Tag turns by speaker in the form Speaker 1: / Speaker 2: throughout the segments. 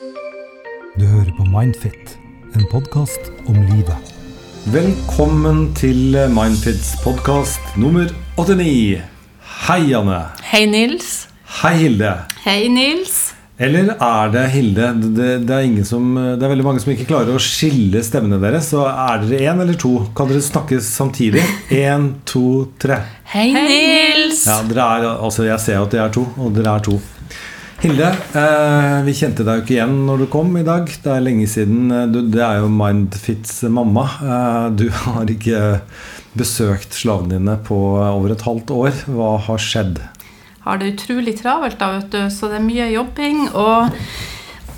Speaker 1: Du hører på Mindfit, en podkast om livet.
Speaker 2: Velkommen til Mindfits podkast nummer 89. Hei, Anne.
Speaker 3: Hei, Nils.
Speaker 2: Hei, Hilde.
Speaker 3: Hei, Nils.
Speaker 2: Eller er det Hilde? Det, det, er ingen som, det er veldig mange som ikke klarer å skille stemmene deres. Så er dere én eller to? Kan dere snakke samtidig? Én, to, tre.
Speaker 3: Hei, Nils.
Speaker 2: Ja, dere er, altså Jeg ser at dere er to, og dere er to. Hilde, eh, vi kjente deg jo ikke igjen når du kom i dag. Det er lenge siden. Du, det er jo Mindfits mamma. Eh, du har ikke besøkt slavene dine på over et halvt år. Hva har skjedd?
Speaker 3: Har det utrolig travelt, da, vet du. Så det er mye jobbing. Og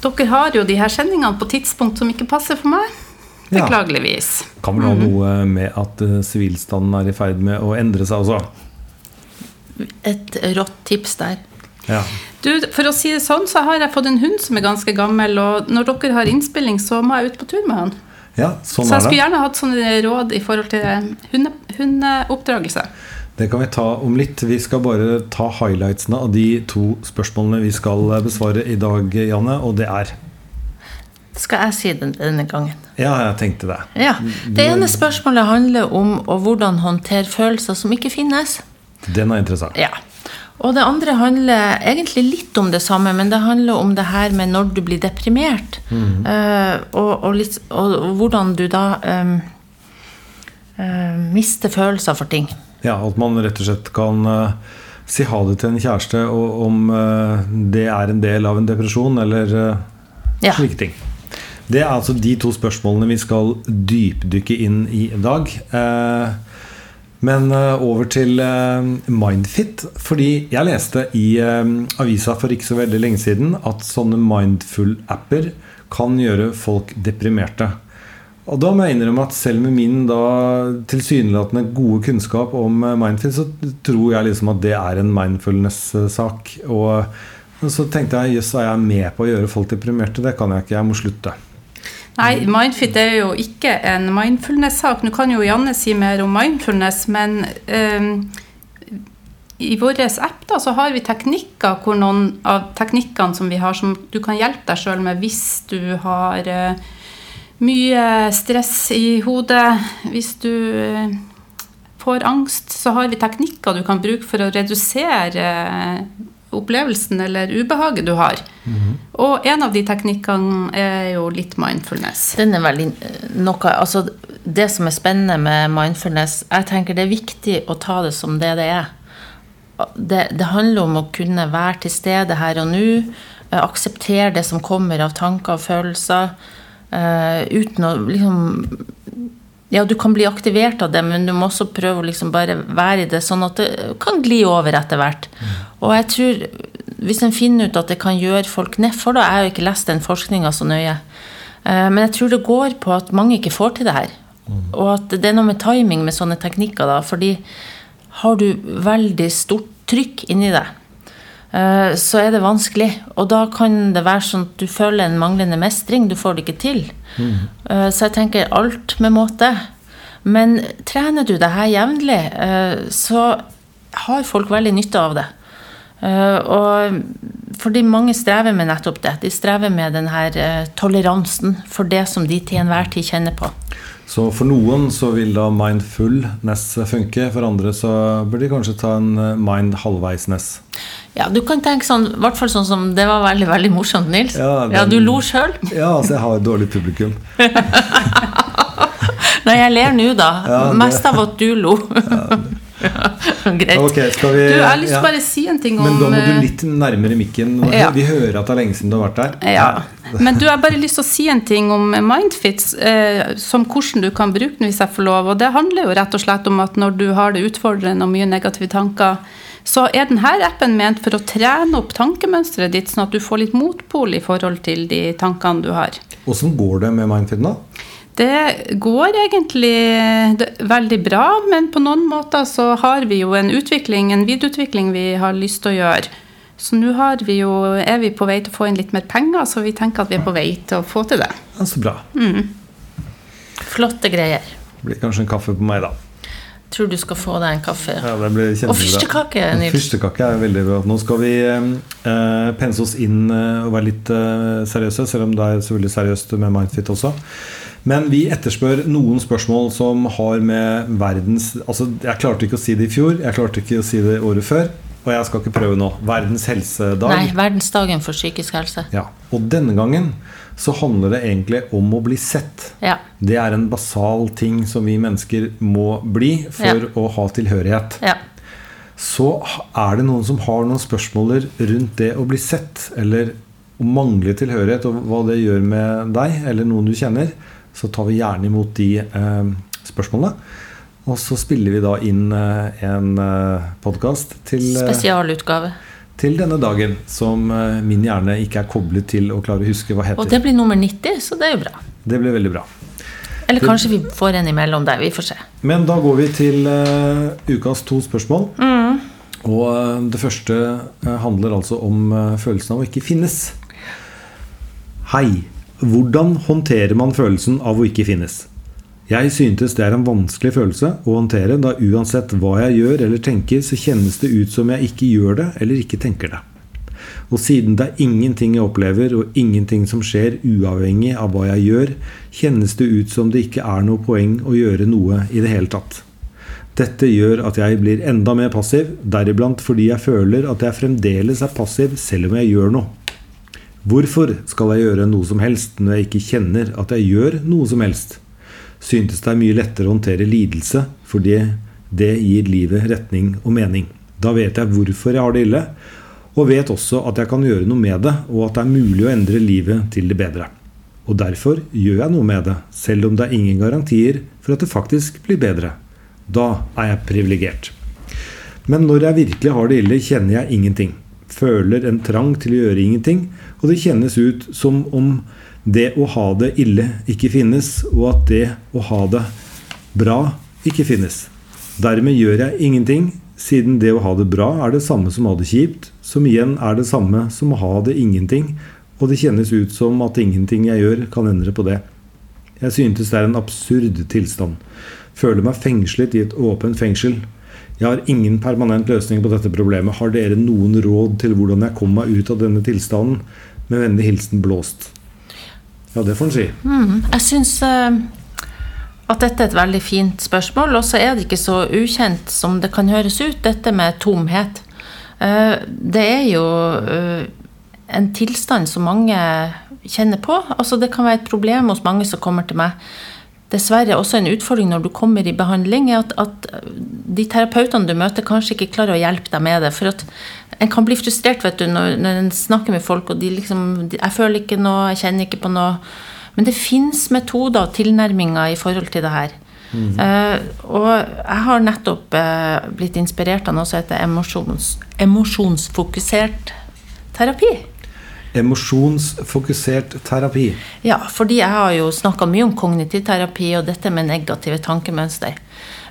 Speaker 3: dere har jo de her sendingene på tidspunkt som ikke passer for meg.
Speaker 2: Ja. Kan vel ha noe med at eh, sivilstanden er i ferd med å endre seg også?
Speaker 3: Et rått tips der.
Speaker 2: Ja.
Speaker 3: Du, For å si det sånn, så har jeg fått en hund som er ganske gammel, og når dere har innspilling, så må jeg ut på tur med han.
Speaker 2: ja, sånn
Speaker 3: Så jeg
Speaker 2: er
Speaker 3: skulle
Speaker 2: det.
Speaker 3: gjerne hatt sånne råd i forhold til hunde, hundeoppdragelse.
Speaker 2: Det kan vi ta om litt. Vi skal bare ta highlightsene av de to spørsmålene vi skal besvare i dag, Janne, og det er
Speaker 4: Skal jeg si det denne gangen?
Speaker 2: Ja, jeg tenkte det.
Speaker 4: Ja. Det ene spørsmålet handler om hvordan håndtere følelser som ikke finnes.
Speaker 2: Den er interessant.
Speaker 4: Ja. Og det andre handler egentlig litt om det samme, men det handler om det her med når du blir deprimert. Eh, og, og, litt, og, og hvordan du da um, uh, mister følelser for ting.
Speaker 2: Ja, At man rett og slett kan uh, si ha det til en kjæreste, og om det er en del av en depresjon, eller
Speaker 4: Ja.
Speaker 2: slike ting. Det er altså de to spørsmålene vi skal dypdykke inn i i dag. Eh, men eh, over til eh, Mindfit. Fordi jeg leste i eh, avisa for ikke så veldig lenge siden at sånne mindful-apper kan gjøre folk deprimerte. Og da må jeg innrømme at selv med min da tilsynelatende gode kunnskap om Mindfit, så tror jeg liksom at det er en mindfulness-sak. Og så tenkte jeg jøss, er jeg med på å gjøre folk deprimerte? Det kan jeg ikke, jeg må slutte.
Speaker 3: Nei, Mindfit er jo ikke en mindfulness-sak. Nå kan jo Janne si mer om mindfulness, men um, i vår app da, så har vi teknikker hvor noen av teknikkene som vi har, som du kan hjelpe deg sjøl med hvis du har uh, mye stress i hodet, hvis du uh, får angst, så har vi teknikker du kan bruke for å redusere eh, opplevelsen eller ubehaget du har. Og en av de teknikkene er jo litt mindfulness.
Speaker 4: Den er veldig eh, noe Altså, det som er spennende med mindfulness Jeg tenker det er viktig å ta det som det det er. Det, det handler om å kunne være til stede her og nå. eh, Akseptere det som kommer av tanker og følelser. Uh, uten å liksom Ja, du kan bli aktivert av det, men du må også prøve å liksom bare være i det, sånn at det kan gli over etter hvert. Og jeg tror, hvis en finner ut at det kan gjøre folk nedfor, da Jeg har jo ikke lest den forskninga så nøye. Eh, Men jeg tror det går på at mange ikke får til det her. Og at det er noe med timing med sånne teknikker, da. Fordi har du veldig stort trykk inni deg, så er det vanskelig. Og da kan det være sånn at du føler en manglende mestring. Du får det ikke til. Mm. Så jeg tenker alt med måte. Men trener du det her jevnlig, eh, så har folk veldig nytte av det. Eh, Og fordi mange strever med nettopp det. De strever med den her eh, toleransen for det som de til enhver tid kjenner på.
Speaker 2: Så for noen så vil da mindfulness funke. For andre så bør de kanskje ta en eh, mind halvveisness.
Speaker 4: Ja, du kan tenke sånn, i hvert fall sånn som Det var veldig veldig morsomt, Nils.
Speaker 2: Ja,
Speaker 4: Ja, du lo sjøl.
Speaker 2: Ja, altså jeg har et dårlig publikum.
Speaker 4: Nei, jeg ler nå, da.
Speaker 2: Ja, det-
Speaker 4: Mest av at du lo. Greit.
Speaker 2: Okay, vi
Speaker 3: Du, jeg har lyst til
Speaker 2: ja.
Speaker 3: å bare si en ting om
Speaker 2: Men da må du
Speaker 3: eh,
Speaker 2: litt nærmere mikken.
Speaker 3: Ja.
Speaker 2: Vi hører at det er lenge siden du har vært der.
Speaker 3: Ja. Men du, jeg har bare lyst til å si en ting om Mindfits, eh, som hvordan du kan bruke den hvis jeg får lov. Og det handler jo rett og slett om at når du har det utfordrende og mye negative tanker, så er denne appen ment for å trene opp tankemønsteret ditt, sånn at du får litt motpol i forhold til de tankene du har.
Speaker 2: Åssen går det med mindfit nå?
Speaker 3: Det går egentlig veldig bra, men på noen måter så har vi jo en utvikling, en videreutvikling vi har lyst til å gjøre. Så nå har vi jo, er vi på vei til å få inn litt mer penger, så vi tenker at vi er på vei til å få til det.
Speaker 2: Ja, så bra.
Speaker 4: Flotte greier.
Speaker 2: Det blir kanskje en kaffe på meg, da.
Speaker 4: tror du skal få deg en kaffe.
Speaker 2: Ja, det blir kjempebra.
Speaker 4: Og fyrstekake, Nils.
Speaker 2: Fyrstekake er veldig bra. Nå skal vi eh, pense oss inn eh, og være litt eh, seriøse, selv om det er selvfølgelig seriøst med Mindfit også. Men vi etterspør noen spørsmål som har med verdens Altså, jeg klarte ikke å si det i fjor, jeg klarte ikke å si det året før, og jeg skal ikke prøve nå. Verdens helsedag.
Speaker 4: Nei, verdensdagen for psykisk helse.
Speaker 2: Ja. Og denne gangen så handler det egentlig om å bli sett.
Speaker 4: Ja.
Speaker 2: Det er en basal ting som vi mennesker må bli for
Speaker 4: Ja.
Speaker 2: å ha tilhørighet.
Speaker 4: ja.
Speaker 2: Så er det noen som har noen spørsmål rundt det å bli sett, eller å mangle tilhørighet, og hva det gjør med deg, eller noen du kjenner, så tar vi gjerne imot de eh, spørsmålene. Og så spiller vi da inn eh, en eh, podkast til, eh,
Speaker 4: Spesialutgave.
Speaker 2: til denne dagen, som eh, min hjerne ikke er koblet til å klare å huske hva heter.
Speaker 4: Og det blir nummer 90, så det er jo bra.
Speaker 2: Det blir veldig bra.
Speaker 4: Eller kanskje vi får en imellom der. Vi får se.
Speaker 2: Men da går vi til uh, ukas to spørsmål. Og uh, det første uh, handler altså om følelsen av å ikke finnes. Hei. Hvordan håndterer man følelsen av å ikke finnes? Jeg syntes det er en vanskelig følelse å håndtere, da uansett hva jeg gjør eller tenker, så kjennes det ut som jeg ikke gjør det eller ikke tenker det. Og siden det er ingenting jeg opplever og ingenting som skjer uavhengig av hva jeg gjør, kjennes det ut som det ikke er noe poeng å gjøre noe i det hele tatt. Dette gjør at jeg blir enda mer passiv, deriblant fordi jeg føler at jeg fremdeles er passiv selv om jeg gjør noe. Hvorfor skal jeg gjøre noe som helst når jeg ikke kjenner at jeg gjør noe som helst? Syntes det er mye lettere å håndtere lidelse, fordi det gir livet retning og mening. Da vet jeg hvorfor jeg har det ille, og vet også at jeg kan gjøre noe med det, og at det er mulig å endre livet til det bedre. Og derfor gjør jeg noe med det, selv om det er ingen garantier for at det faktisk blir bedre. Da er jeg privilegert. Men når jeg virkelig har det ille, kjenner jeg ingenting. Føler en trang til å gjøre ingenting, og det kjennes ut som om det å ha det ille ikke finnes, og at det å ha det bra ikke finnes. Dermed gjør jeg ingenting, siden det å ha det bra er det samme som å ha det kjipt, som igjen er det samme som å ha det ingenting, og det kjennes ut som at ingenting jeg gjør, kan endre på det. Jeg syntes det er en absurd tilstand. Føler meg fengslet i et åpent fengsel. Jeg har ingen permanent løsning på dette problemet. Har dere noen råd til hvordan jeg kommer meg ut av denne tilstanden? Med vennlig hilsen Blåst. Ja, det får en si.
Speaker 4: Jeg syns eh, at dette er et veldig fint spørsmål, og så er det ikke så ukjent som det kan høres ut, dette med tomhet. Eh, det er jo eh, en tilstand som mange kjenner på. Altså, det kan være et problem hos mange som kommer til meg. Dessverre også en utfordring når du kommer i behandling, er at, at de terapeutene du møter, kanskje ikke klarer å hjelpe deg med det. For at en kan bli frustrert vet du, når, når en snakker med folk, og de liksom de, 'Jeg føler ikke noe, jeg kjenner ikke på noe'. Men det fins metoder og tilnærminger i forhold til det her. Eh, og jeg har nettopp uh, blitt inspirert av noe som heter emosjons, emosjonsfokusert terapi.
Speaker 2: Emosjonsfokusert terapi.
Speaker 4: Ja, fordi jeg har jo snakka mye om kognitiv terapi og dette med negative tankemønster.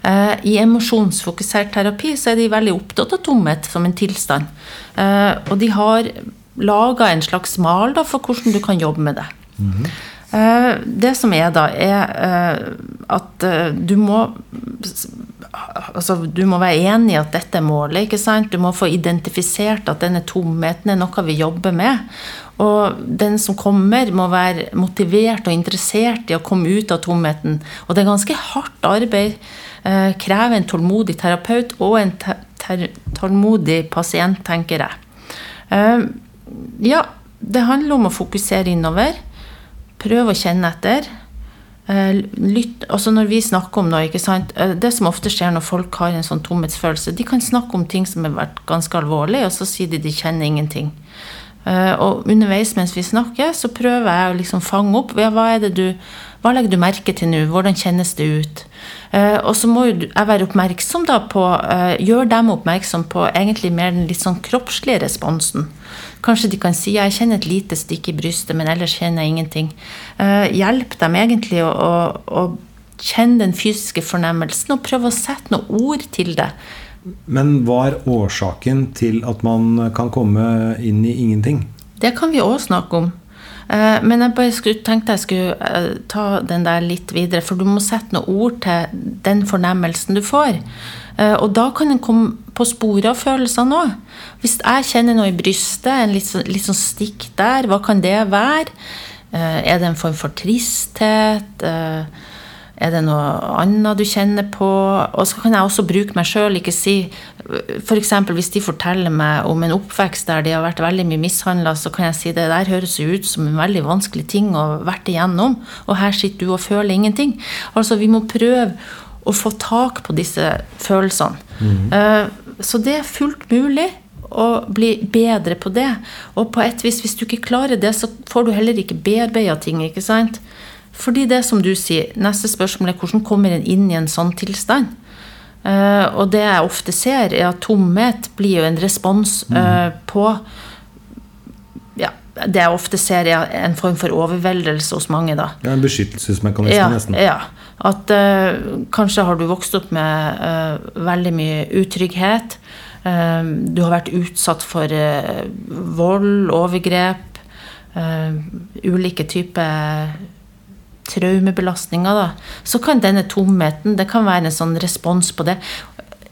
Speaker 4: Eh, I emosjonsfokusert terapi så er de veldig opptatt av tomhet som en tilstand. Eh, og de har laga en slags mal da, for hvordan du kan jobbe med det. Eh, det som er da, er eh, at eh, du må altså, du må være enig i at dette er målet. ikke sant? Du må få identifisert at denne tomheten er noe vi jobber med. Og den som kommer, må være motivert og interessert i å komme ut av tomheten. Og det er ganske hardt arbeid. Eh, krever en tålmodig terapeut og en tålmodig pasient, tenker jeg. Eh, ja, det handler om å fokusere innover. Prøve å kjenne etter. Eh, lytt, altså når vi snakker om noe, ikke sant? Eh, Det som ofte skjer når folk har en sånn tomhetsfølelse, de kan snakke om ting som har vært ganske alvorlig, og så sier de de kjenner ingenting. Eh, Og underveis mens vi snakker, så prøver jeg å liksom fange opp ja, hva, er det du, hva legger du merke til nå, hvordan kjennes det ut? Eh, Og så må jo jeg være oppmerksom da på eh, Gjør dem oppmerksom på egentlig mer den litt sånn kroppslige responsen. Kanskje de kan si jeg kjenner et lite stikk i brystet, men ellers kjenner jeg ingenting. Eh, hjelp dem egentlig å, å, å kjenne den fysiske fornemmelsen, og prøve å sette noen ord til det.
Speaker 2: Men hva er årsaken til at man kan komme inn i ingenting?
Speaker 4: Det kan vi òg snakke om. Eh, Men jeg bare skulle, tenkte jeg skulle eh, ta den der litt videre, for du må sette noen ord til den fornemmelsen du får. Eh, Og da kan en komme på sporet av følelsene òg. Hvis jeg kjenner noe i brystet, en litt, sånn- litt sånn stikk der, hva kan det være? Er det en form for tristhet? Er det noe annet du kjenner på? Og så kan jeg også bruke meg sjøl, ikke si F.eks. hvis de forteller meg om en oppvekst der de har vært veldig mye mishandla, så kan jeg si det der høres jo ut som en veldig vanskelig ting å ha vært igjennom, og her sitter du og føler ingenting. Altså, vi må prøve å få tak på disse følelsene. Eh, Så det er fullt mulig å bli bedre på det. Og på et vis, hvis du ikke klarer det, så får du heller ikke bearbeida ting. ikke sant? Fordi det som du sier, neste spørsmål er hvordan kommer en inn i en sånn tilstand? Uh, og det jeg ofte ser, er at tomhet blir jo en respons eh, på ja, Det jeg ofte ser, er en form for overveldelse hos mange. da.
Speaker 2: Ja, en beskyttelsesmekanisme,
Speaker 4: Ja,
Speaker 2: nesten.
Speaker 4: ja. At uh, kanskje har du vokst opp med veldig mye utrygghet. Du har vært utsatt for vold, overgrep, ulike typer traumebelastninger. Da. Så kan denne tomheten det kan være en sånn respons på det.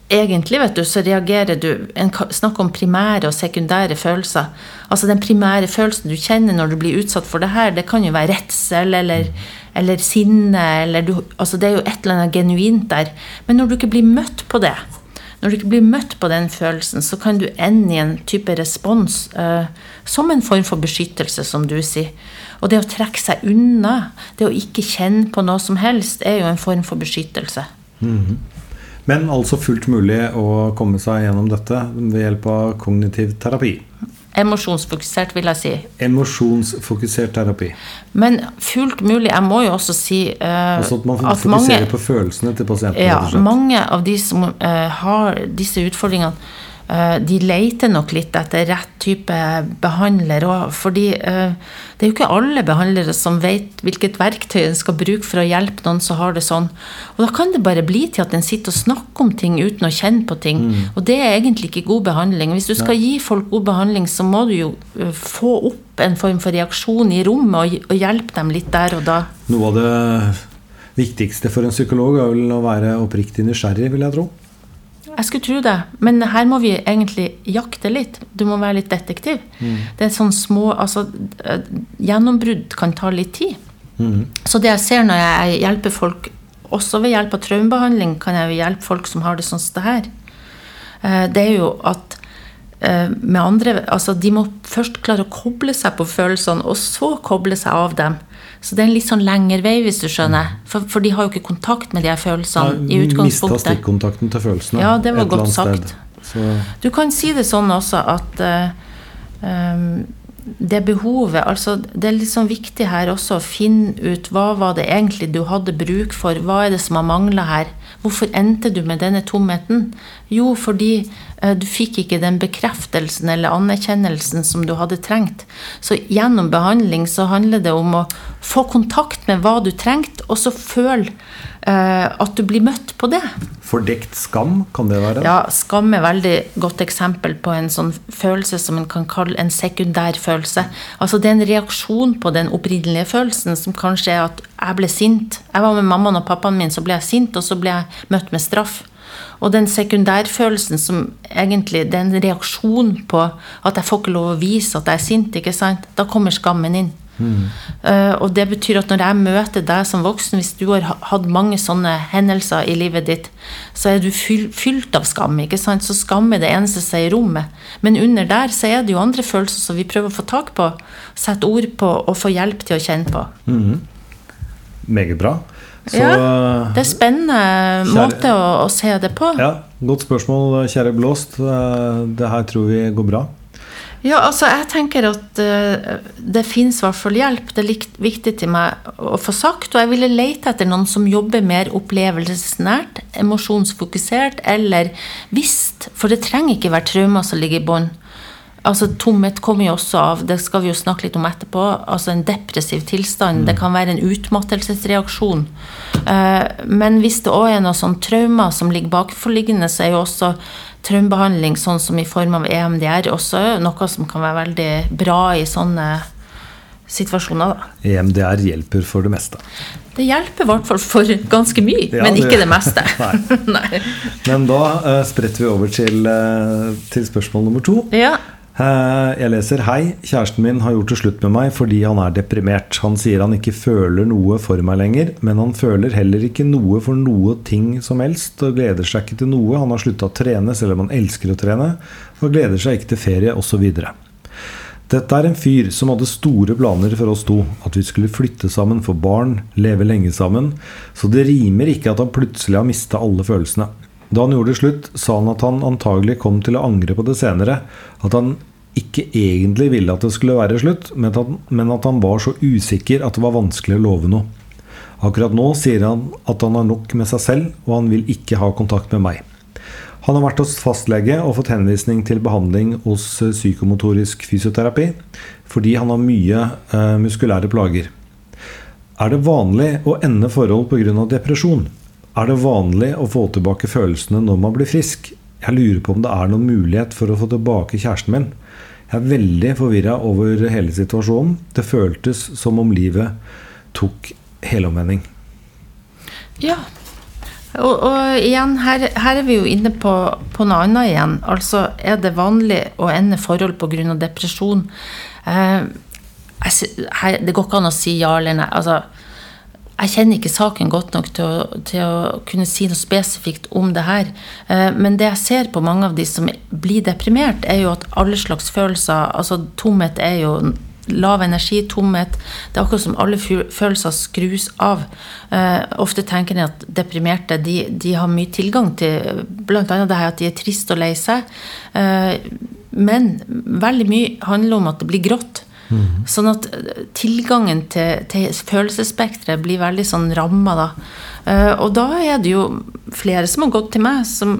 Speaker 4: Egentlig vet du, så reagerer du en, Snakk om primære og sekundære følelser. Altså Den primære følelsen du kjenner når du blir utsatt for det her, det kan jo være redsel eller, eller sinne. Eller du, altså det er jo et eller annet genuint der. Men når du ikke blir møtt på det, når du ikke blir møtt på den følelsen, så kan du ende i en type respons eh, som en form for beskyttelse, som du sier. Og det å trekke seg unna, det å ikke kjenne på noe som helst, er jo en form for beskyttelse.
Speaker 2: Men altså fullt mulig å komme seg gjennom dette ved hjelp av kognitiv terapi.
Speaker 4: Emosjonsfokusert, vil jeg si.
Speaker 2: Emosjonsfokusert terapi.
Speaker 4: Men fullt mulig. Jeg må jo også si uh,
Speaker 2: Altså at man
Speaker 4: at
Speaker 2: fokuserer
Speaker 4: mange-
Speaker 2: på følelsene til pasienten.
Speaker 4: Ja, mange av de som uh, har disse utfordringene, de leter nok litt etter rett type behandler. Fordi eh, det er jo ikke alle behandlere som vet hvilket verktøy en skal bruke for å hjelpe noen som har det sånn. Og da kan det bare bli til at en sitter og snakker om ting uten å kjenne på ting. Og det er egentlig ikke god behandling. Hvis du skal gi folk god behandling, så må du jo eh, få opp en form for reaksjon i rommet og hjelpe dem litt der og da.
Speaker 2: Noe av det viktigste for en psykolog er vel å være oppriktig nysgjerrig, vil jeg tro.
Speaker 4: Jeg skulle tro det, men her må vi egentlig jakte litt. Du må være litt detektiv. Det er sånn små Altså, gjennombrudd kan ta litt tid. Så det jeg ser når jeg hjelper folk, også ved hjelp av traumebehandling, kan jeg jo hjelpe folk som har det sånn som det her, eh, det er jo at med andre, altså De må først klare å koble seg på følelsene, og så koble seg av dem. Så det er en litt sånn lengre vei, hvis du skjønner. For, for de har jo ikke kontakt med de her følelsene i
Speaker 2: Mista
Speaker 4: utgangspunktet.
Speaker 2: stikkontakten til følelsene.
Speaker 4: Ja, det var godt sagt.
Speaker 2: Så,
Speaker 4: Du kan si det sånn også at uh, ehm, det behovet altså Det er litt sånn viktig her også å finne ut hva var det egentlig du hadde bruk for. Hva er det som har mangla her? Hvorfor endte du med denne tomheten? Jo, fordi eh, du fikk ikke den bekreftelsen eller anerkjennelsen som du hadde trengt. Så gjennom behandling så handler det om å få kontakt med hva du trengte, og så føle at du blir møtt på det.
Speaker 2: fordekt skam, kan det være?
Speaker 4: Ja, skam er veldig godt eksempel på en sånn følelse som en kan kalle en sekundær følelse. Altså det er en reaksjon på den opprinnelige følelsen, som kanskje er at jeg ble sint. Jeg var med mammaen og pappaen min, så ble jeg sint, og så ble jeg møtt med straff. Og den sekundærfølelsen som egentlig det er en reaksjon på at jeg får ikke lov å vise at jeg er sint, ikke sant? Da kommer skammen inn. Eh, og det betyr at når jeg møter deg som voksen, hvis du har hatt mange sånne hendelser i livet ditt, så er du fyl, fylt av skam. ikke sant? Så skam er det eneste som er i rommet. Men under der så er det jo andre følelser som vi prøver å få tak på, sette ord på og få hjelp til å kjenne på.
Speaker 2: Meget bra. Så
Speaker 4: Ja, Det er spennende
Speaker 2: Kjære-
Speaker 4: måte å, å se det på.
Speaker 2: ja, godt spørsmål, kjære Blåst. Eh, Det her tror vi går bra.
Speaker 4: Ja, altså jeg tenker at uh, det fins i hvert fall hjelp. Det er viktig til meg å få sagt. Og jeg ville lete etter noen som jobber mer opplevelsesnært, emosjonsfokusert eller visst. For det trenger ikke være traumer som ligger i bånn. Altså Tomhet kommer jo også av det skal vi jo snakke litt om etterpå, altså en depressiv tilstand. Det kan være en utmattelsesreaksjon. Uh, men hvis det òg er noe sånn traumer som ligger bakenforliggende, så er jo også traumebehandling sånn som i form av EMDR også noe som kan være veldig bra i sånne situasjoner, da.
Speaker 2: EMDR hjelper for det meste.
Speaker 4: Det hjelper i hvert fall for ganske mye,
Speaker 2: Ja,
Speaker 4: men ikke det meste.
Speaker 2: Nei.
Speaker 4: Nei.
Speaker 2: Men da uh, spretter vi over til, uh, til spørsmål nummer to.
Speaker 4: Ja.
Speaker 2: Eh, Jeg leser Hei, kjæresten min har gjort det slutt med meg fordi han er deprimert. Han sier han ikke føler noe for meg lenger, men han føler heller ikke noe for noe ting som helst, og gleder seg ikke til noe. Han har slutta å trene selv om han elsker å trene, og gleder seg ikke til ferie osv. Dette er en fyr som hadde store planer for oss to. At vi skulle flytte sammen, få barn, leve lenge sammen. Så det rimer ikke at han plutselig har mista alle følelsene. Da han gjorde det slutt, sa han at han antagelig kom til å angre på det senere. At han ikke egentlig ville at det skulle være slutt, men at, han var så usikker at det var vanskelig å love noe. Akkurat nå sier han at han har nok med seg selv, og han vil ikke ha kontakt med meg. Han har vært hos fastlege og fått henvisning til behandling hos eh, psykomotorisk fysioterapi fordi han har mye eh, muskulære plager. Er det vanlig å ende forhold pga. depresjon? Er det vanlig å få tilbake følelsene når man blir frisk? Jeg lurer på om det er noen mulighet for å få tilbake kjæresten min. Jeg er veldig forvirra over hele situasjonen. Det føltes som om livet tok helomvending.
Speaker 4: Ja. Og, og igjen, her, her er vi jo inne på, på noe annet igjen. Altså, er det vanlig å ende forhold pga. depresjon? Eh, jeg, her, det går ikke an å si ja eller nei. Altså, jeg kjenner ikke saken godt nok til å, til å kunne si noe spesifikt om det her. Eh, Men det jeg ser på mange av de som blir deprimert, er jo at alle slags følelser Altså, tomhet er jo lav energi, tomhet. Det er akkurat som alle følelser skrus av. Eh, ofte tenker en at deprimerte de, de har mye tilgang til bl.a. det her at de er trist og lei seg. Eh, men veldig mye handler om at det blir grått. Sånn at eh, tilgangen til, til følelsesspekteret blir veldig sånn ramma, da. Eh, og da er det jo flere som har gått til meg, som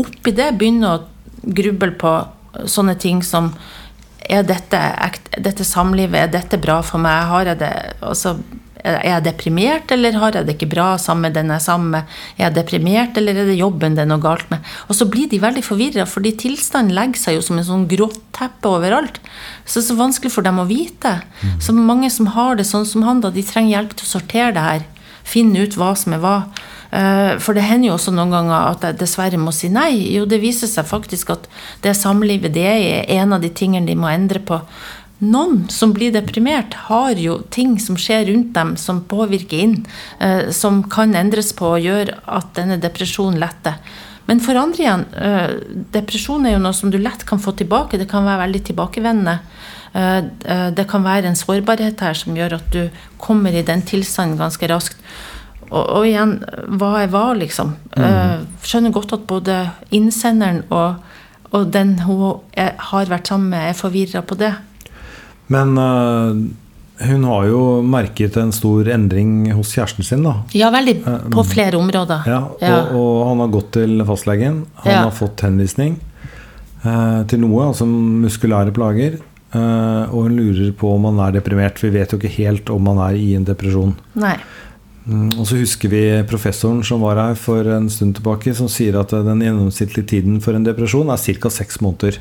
Speaker 4: oppi det begynner å gruble på sånne ting som er dette, dette samlivet, er dette bra for meg? Har jeg det, altså, er jeg deprimert, eller har jeg det ikke bra sammen med den jeg er sammen med? Er jeg deprimert, eller er det jobben det er noe galt med? Og så blir de veldig forvirra, fordi tilstanden legger seg jo som en sånn grått teppe overalt. Så det er så vanskelig for dem å vite. Så mange som har det sånn som han, da, de trenger hjelp til å sortere det her. Finne ut hva som er hva. Eh, For det hender jo også noen ganger at jeg dessverre må si nei. Jo, det viser seg faktisk at det samlivet det er en av de tingene de må endre på. Noen som blir deprimert, har jo ting som skjer rundt dem som påvirker inn, eh, som kan endres på og gjøre at denne depresjonen letter. Men for andre igjen, eh, depresjon er jo noe som du lett kan få tilbake. Det kan være veldig tilbakevendende. Eh, Det kan være en sårbarhet her som gjør at du kommer i den tilstanden ganske raskt. Og, og igjen, hva er hva, liksom? Mm. skjønner godt at både innsenderen og, og den hun er, har vært sammen med, er forvirra på det.
Speaker 2: Men uh, hun har jo merket en stor endring hos kjæresten sin, da.
Speaker 4: Ja, veldig på flere områder.
Speaker 2: Ja, og, og han har gått til fastlegen. Han
Speaker 4: Ja.
Speaker 2: har fått henvisning uh, til noe, altså muskulære plager. Uh, og hun lurer på om han er deprimert. Vi vet jo ikke helt om han er i en depresjon.
Speaker 4: Nei.
Speaker 2: Mm, og så husker vi professoren som var her for en stund tilbake, som sier at eh, den gjennomsnittlige tiden for en depresjon er ca. seks måneder.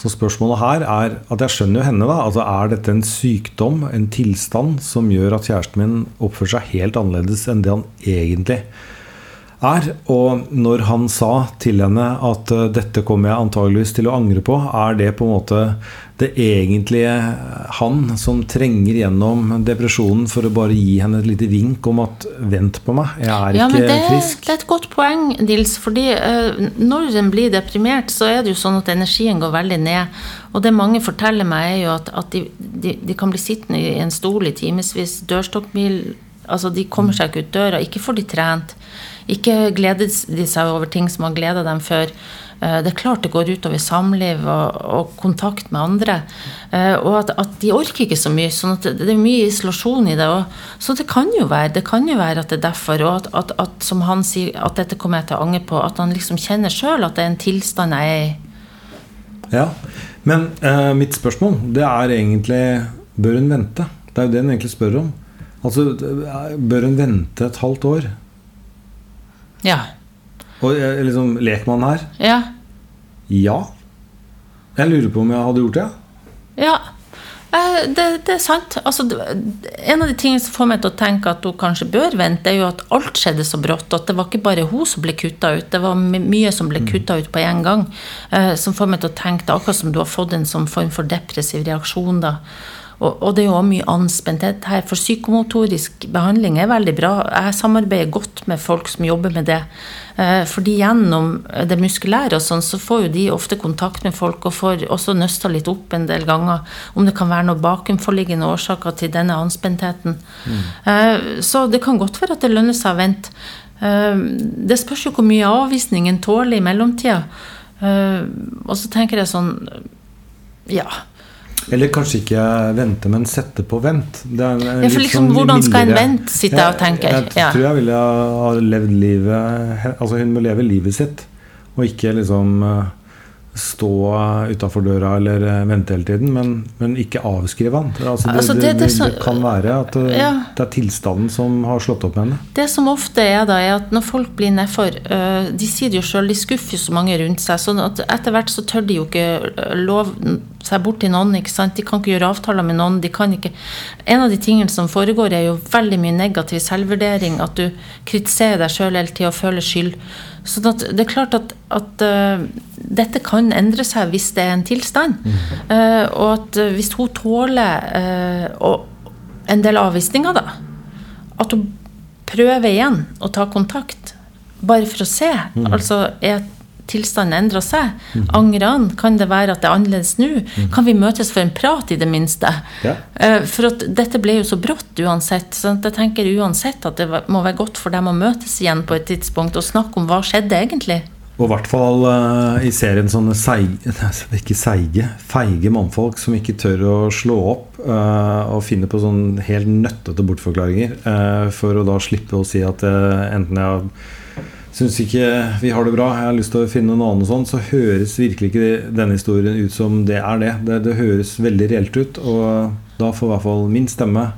Speaker 2: Så spørsmålet her er at jeg skjønner jo henne, da. Altså er dette en sykdom, en tilstand, som gjør at kjæresten min oppfører seg helt annerledes enn det han egentlig er? Og når han sa til henne at eh, dette kommer jeg antageligvis til å angre på, er det på en måte det egentlige han som trenger gjennom depresjonen for å bare gi henne et lite vink om at 'vent på meg, jeg er
Speaker 4: Ja,
Speaker 2: ikke
Speaker 4: det,
Speaker 2: frisk'?
Speaker 4: det er et godt poeng, Nils. fordi eh, når en blir deprimert, så er det jo sånn at energien går veldig ned. Og det mange forteller meg, er jo at, at de, de, de kan bli sittende i en stol i timevis. Dørstokkmil Altså, de kommer seg ikke ut døra. Ikke får de trent. Ikke gleder de seg over ting som har gleda dem før. Eh, Det er klart det går utover samliv og, og kontakt med andre. Eh, Og at, at de orker ikke så mye. sånn at det, er mye isolasjon i det. Og, så det kan jo være det kan jo være at det er derfor. Og at, at, at som han sier, at dette kommer jeg til å angre på. At han liksom kjenner sjøl at det er en tilstand jeg er i.
Speaker 2: Ja, Men eh, mitt spørsmål det er egentlig Bør hun vente? Det er jo det hun egentlig spør om. Altså, eh, Bør hun vente et halvt år?
Speaker 4: Ja.
Speaker 2: Og eh, liksom, Lekmann her?
Speaker 4: Ja.
Speaker 2: Ja. Jeg lurer på om jeg hadde gjort det.
Speaker 4: Ja. Det, det er sant. Altså, en av de tingene som får meg til å tenke at hun kanskje bør vente, er jo at alt skjedde så brått. At det var ikke bare hun som ble kutta ut, det var mye som ble kutta ut på en gang. Eh, som får meg til å tenke det akkurat som du har fått en sånn form for depressiv reaksjon. da. Og, og det er jo mye anspenthet her. For psykomotorisk behandling er veldig bra. Jeg samarbeider godt med folk som jobber med det. Eh, fordi gjennom det muskulære og sånn, så får jo de ofte kontakt med folk og får også nøsta litt opp en del ganger om det kan være noen bakenforliggende årsaker til denne anspentheten. Mm. så det kan godt være at det lønner seg å vente. Eh, Det spørs jo hvor mye avvisningen tåler i mellomtida. Eh, Og så tenker jeg sånn Ja.
Speaker 2: Eller kanskje ikke vente, men sette på vent. Det er
Speaker 4: Ja, for liksom,
Speaker 2: sånn
Speaker 4: hvordan skal en vent sitte jeg og tenker.
Speaker 2: Jeg, jeg
Speaker 4: Ja.
Speaker 2: tror jeg ville ha levd livet Altså hun må leve livet sitt, og ikke liksom eh, stå utafor døra eller eh, vente hele tiden, men, men ikke avskrive han. Altså, det,
Speaker 4: Altså,
Speaker 2: det,
Speaker 4: det-
Speaker 2: det, kan være at eh,
Speaker 4: Ja.
Speaker 2: det er tilstanden som har slått opp med henne.
Speaker 4: Det som ofte er da, er at når folk blir nedfor De sier det jo sjøl, de skuffer så mange rundt seg. sånn at etter hvert så tør de jo ikke lov seg bort til noen. ikke sant? De kan ikke gjøre avtaler med noen. de kan ikke... En av de tingene som foregår, er jo veldig mye negativ selvvurdering. At du kritiserer deg sjøl hele tida og føler skyld. Sånn det er klart at, at uh, dette kan endre seg hvis det er en tilstand. Uh, og at øh, hvis hun tåler uh, og en del avvisninger, da at hun prøver igjen å ta kontakt, bare for å se. Altså, er tilstanden endrer seg? Angrer han? Kan det være at det er annerledes nå? Kan vi møtes for en prat, i det minste?
Speaker 2: Ja.
Speaker 4: Eh, For at dette ble jo så brått uansett. Så jeg tenker uansett at det må være godt for dem å møtes igjen på et tidspunkt og snakke om hva skjedde egentlig.
Speaker 2: Og i hvert fall uh, i serien sånne seige, ikke seige, feige mannfolk som ikke tør å slå opp uh, og finne på sånn helt nøttete bortforklaringer uh, for å da slippe å si at enten jeg syns ikke vi har det bra, jeg har lyst til å finne noe annet sånn, så høres virkelig ikke denne historien ut som det er det. Det, det høres veldig reelt ut, og da får i hvert fall min stemme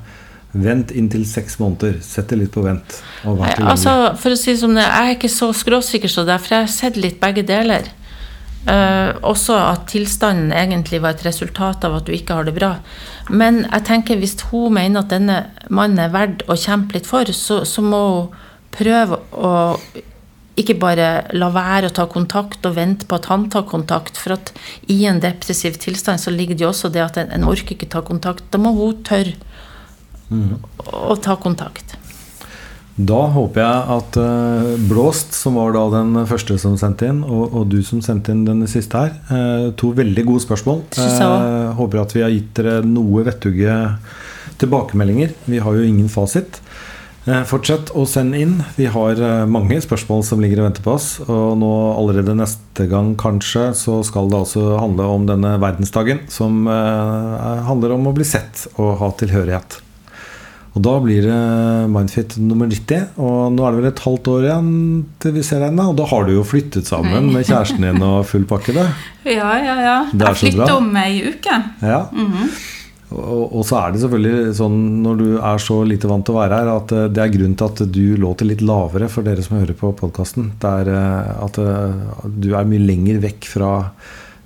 Speaker 2: Vent inntil seks måneder. Sett det litt på vent. Og
Speaker 4: Nei, altså, for å si det som det, jeg er ikke så skråsikker så derfor har jeg sett litt begge deler. Uh, også at tilstanden egentlig var et resultat av at du ikke har det bra. Men jeg tenker hvis hun mener at denne mannen er verdt å kjempe litt for, så, så må hun prøve å ikke bare la være å ta kontakt og vente på at han tar kontakt. For at i en depressiv tilstand så ligger det jo også det at en, en orker ikke ta kontakt. Da må hun tørre å ta kontakt.
Speaker 2: Da håper jeg at uh, Blåst, som var da den første som sendte inn, og, og du som sendte inn den siste her, uh, to veldig gode spørsmål. Eh, håper at vi har gitt dere noe vettugge tilbakemeldinger. Vi har jo ingen fasit. Eh, fortsett å sende inn. Vi har eh, mange spørsmål som ligger og venter på oss. Og nå allerede neste gang kanskje så skal det altså handle om denne verdensdagen, som eh, handler om å bli sett og ha tilhørighet. Og da blir det Mindfit nummer 90. Og nå er det vel et halvt år igjen til vi ser deg igjen. Og da har du jo flyttet sammen med kjæresten din og full pakke. det.
Speaker 3: Ja, ja, ja. Jeg
Speaker 2: så
Speaker 3: flytter om ei uke.
Speaker 2: Ja. Og, og så er det selvfølgelig sånn når du er så lite vant til å være her, at eh, det er grunnen til at du låter litt lavere for dere som hører på podkasten. Det er eh, at eh, du er mye lenger vekk fra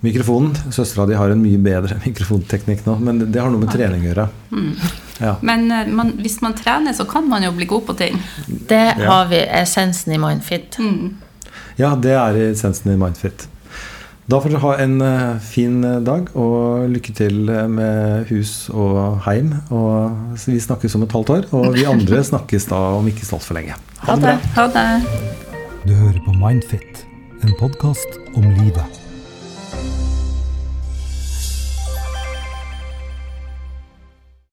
Speaker 2: mikrofonen. Søstera di har en mye bedre mikrofonteknikk nå, men det har noe med trening å gjøre. Ja.
Speaker 3: Men man, hvis man trener, så kan man jo bli god på ting.
Speaker 4: Det har vi essensen i Mindfit.
Speaker 2: Ja, det er essensen i Mindfit. Da får dere ha en eh, fin eh, dag, og lykke til eh, med hus og heim. Og vi snakkes om et halvt år, og vi andre snakkes da om ikke så altfor lenge. Ha det bra.
Speaker 3: Ha det.
Speaker 1: Du hører på Mindfit, en podkast om livet.